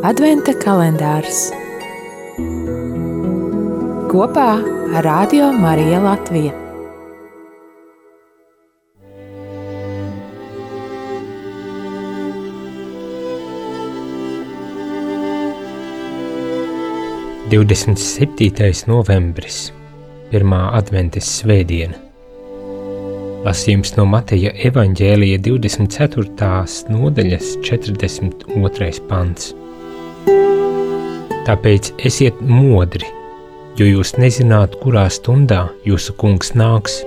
Adventa kalendārs kopā ar Radio Mariju Latviju. Divdesmit septītais novembris, pirmā adventas svētdiena. Lasījums no Mateja evaņģēlija 24. nodaļas 42. pants. Tāpēc esiet modri, jo jūs nezināt, kurā stundā jūsu kungs nāks.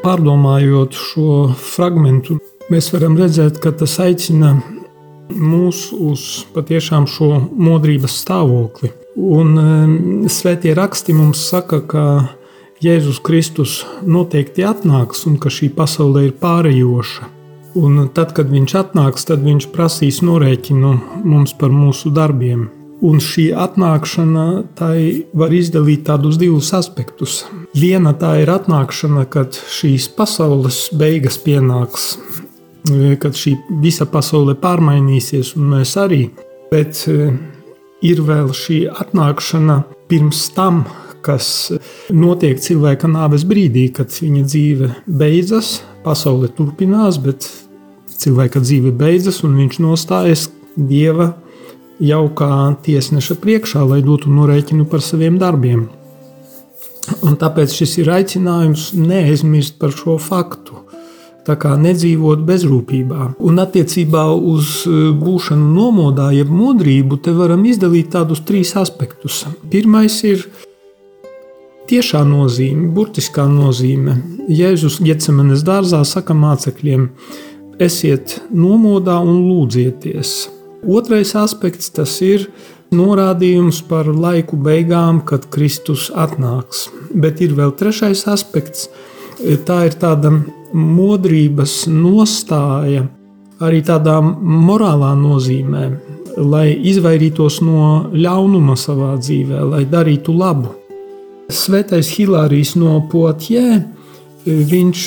Pārdomājot šo fragment, mēs varam redzēt, ka tas aicina mūs uz patiešām šo modrības stāvokli. Un svētie raksti mums saka, ka Jēzus Kristus noteikti atnāks un ka šī pasaule ir pārējoša. Un tad, kad viņš atnāks, tad viņš prasīs norēķinu mums par mūsu darbiem. Un šī atnākšana var izdalīt tādus divus aspektus. Viena tā ir atnākšana, kad šīs pasaules beigas pienāks, kad šī visa pasaule pārmainīsies, un mēs arī. Bet e, ir vēl šī atnākšana pirms tam, kas notiek cilvēka nāves brīdī, kad viņa dzīve beidzas, pasaule turpinās, bet cilvēka dzīve beidzas un viņš nostājas Dieva jau kā tiesneša priekšā, lai dotu norēķinu par saviem darbiem. Un tāpēc šis ir aicinājums neaizmirst par šo faktu. Tā kā nedzīvot bezrūpībā. Un attiecībā uz e, būšanu nomodā, jeb modrību, te varam izdalīt tādus trīs aspektus. Pirmais ir tiešā nozīme, burtiskā nozīme. Jēzus Getsemanes dārzā saka mācekļiem: esiet nomodā un lūdzieties. Otrais aspekts tas ir norādījums par laiku beigām, kad Kristus atnāks. Bet ir vēl trešais aspekts. Tā ir tāda modrības nostāja, arī tādā morālā nozīmē, lai izvairītos no ļaunuma savā dzīvē, lai darītu labu. Svētais Hilārijs no Poitiers, viņš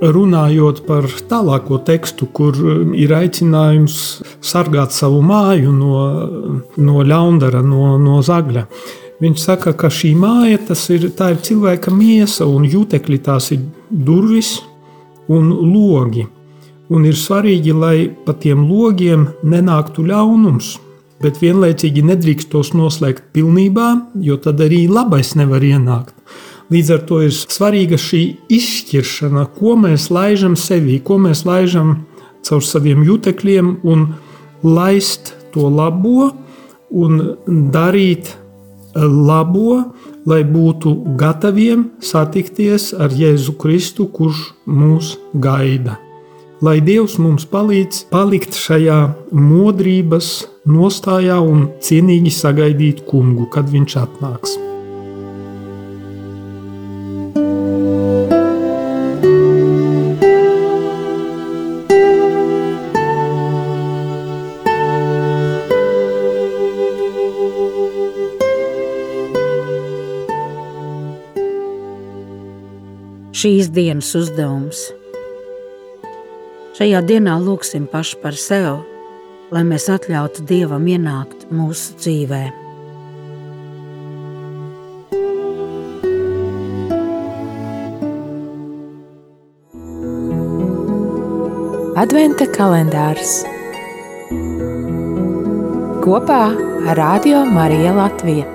runājot par tālāko tekstu, kur um, ir aicinājums sargāt savu māju no, no ļaundara, no, no zagļa. Viņš saka, ka šī māja ir, ir cilvēka miesa un jūtekļi tās ir durvis un logi. Un ir svarīgi, lai pa tiem logiem nenāktu ļaunums, bet vienlaicīgi nedrīkst tos noslēgt pilnībā, jo tad arī labais nevar ienākt. Līdz ar to ir svarīga šī izšķiršana, ko mēs laižam sevī, ko mēs laižam caur saviem jutekļiem, un laist to labo un darīt labo, lai būtu gataviem satikties ar Jēzu Kristu, kurš mūs gaida. Lai Dievs mums palīdz palikt šajā modrības nostājā un cienīgi sagaidīt kungu, kad viņš atnāks. Šīs dienas uzdevums. Šajā dienā lūgsim paši par sevi, lai mēs atļautu Dievam ienākt mūsu dzīvē. Adventa kalendārs kopā ar Radio Mariju Latviju.